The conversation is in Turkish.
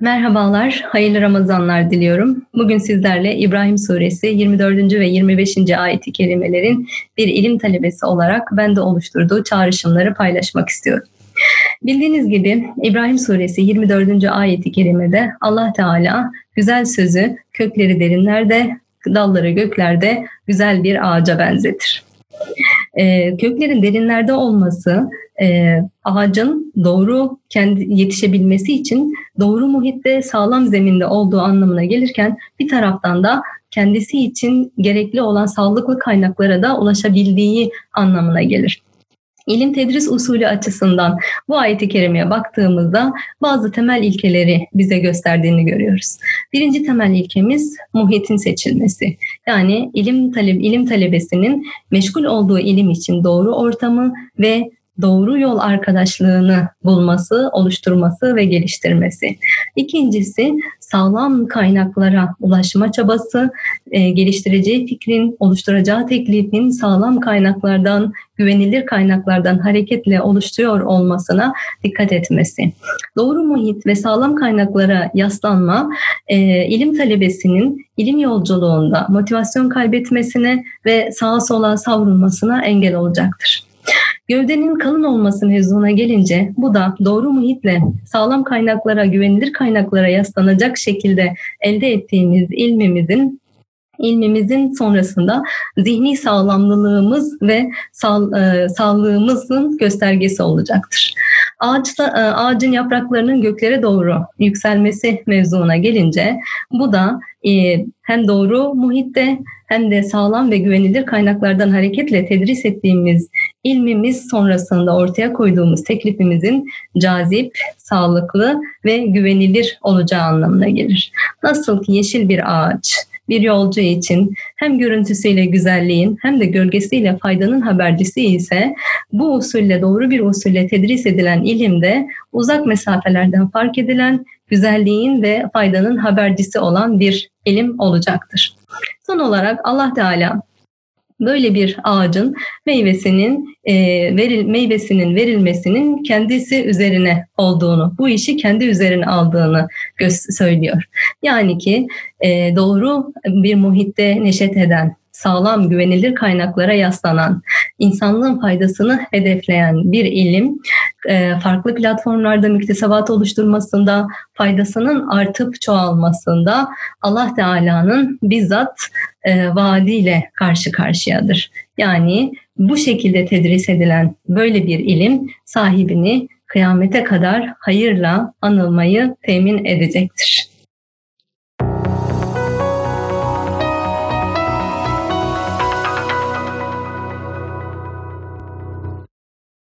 Merhabalar, hayırlı Ramazanlar diliyorum. Bugün sizlerle İbrahim Suresi 24. ve 25. ayeti kerimelerin bir ilim talebesi olarak bende oluşturduğu çağrışımları paylaşmak istiyorum. Bildiğiniz gibi İbrahim Suresi 24. ayeti kerimede Allah Teala güzel sözü kökleri derinlerde, dalları göklerde güzel bir ağaca benzetir. Ee, köklerin derinlerde olması e, ağacın doğru kendi yetişebilmesi için doğru muhitte sağlam zeminde olduğu anlamına gelirken bir taraftan da kendisi için gerekli olan sağlıklı kaynaklara da ulaşabildiği anlamına gelir. İlim tedris usulü açısından bu ayeti kerimeye baktığımızda bazı temel ilkeleri bize gösterdiğini görüyoruz. Birinci temel ilkemiz muhitin seçilmesi. Yani ilim talep ilim talebesinin meşgul olduğu ilim için doğru ortamı ve doğru yol arkadaşlığını bulması, oluşturması ve geliştirmesi. İkincisi sağlam kaynaklara ulaşma çabası, e, geliştireceği fikrin, oluşturacağı teklifin sağlam kaynaklardan, güvenilir kaynaklardan hareketle oluşturuyor olmasına dikkat etmesi. Doğru muhit ve sağlam kaynaklara yaslanma, e, ilim talebesinin ilim yolculuğunda motivasyon kaybetmesine ve sağa sola savrulmasına engel olacaktır. Gövdenin kalın olması mevzuna gelince bu da doğru muhitle sağlam kaynaklara, güvenilir kaynaklara yaslanacak şekilde elde ettiğimiz ilmimizin ilmimizin sonrasında zihni sağlamlılığımız ve sağ, e, sağlığımızın göstergesi olacaktır. Ağaçta, e, ağacın yapraklarının göklere doğru yükselmesi mevzuna gelince bu da e, hem doğru muhitte hem de sağlam ve güvenilir kaynaklardan hareketle tedris ettiğimiz ilmimiz sonrasında ortaya koyduğumuz teklifimizin cazip, sağlıklı ve güvenilir olacağı anlamına gelir. Nasıl ki yeşil bir ağaç bir yolcu için hem görüntüsüyle güzelliğin hem de gölgesiyle faydanın habercisi ise bu usulle doğru bir usulle tedris edilen ilimde uzak mesafelerden fark edilen güzelliğin ve faydanın habercisi olan bir ilim olacaktır. Son olarak Allah Teala böyle bir ağacın meyvesinin e, veril meyvesinin verilmesinin kendisi üzerine olduğunu, bu işi kendi üzerine aldığını söylüyor. Yani ki e, doğru bir muhitte neşet eden, sağlam, güvenilir kaynaklara yaslanan, insanlığın faydasını hedefleyen bir ilim farklı platformlarda müktesebat oluşturmasında, faydasının artıp çoğalmasında Allah Teala'nın bizzat e, vaadiyle karşı karşıyadır. Yani bu şekilde tedris edilen böyle bir ilim sahibini kıyamete kadar hayırla anılmayı temin edecektir.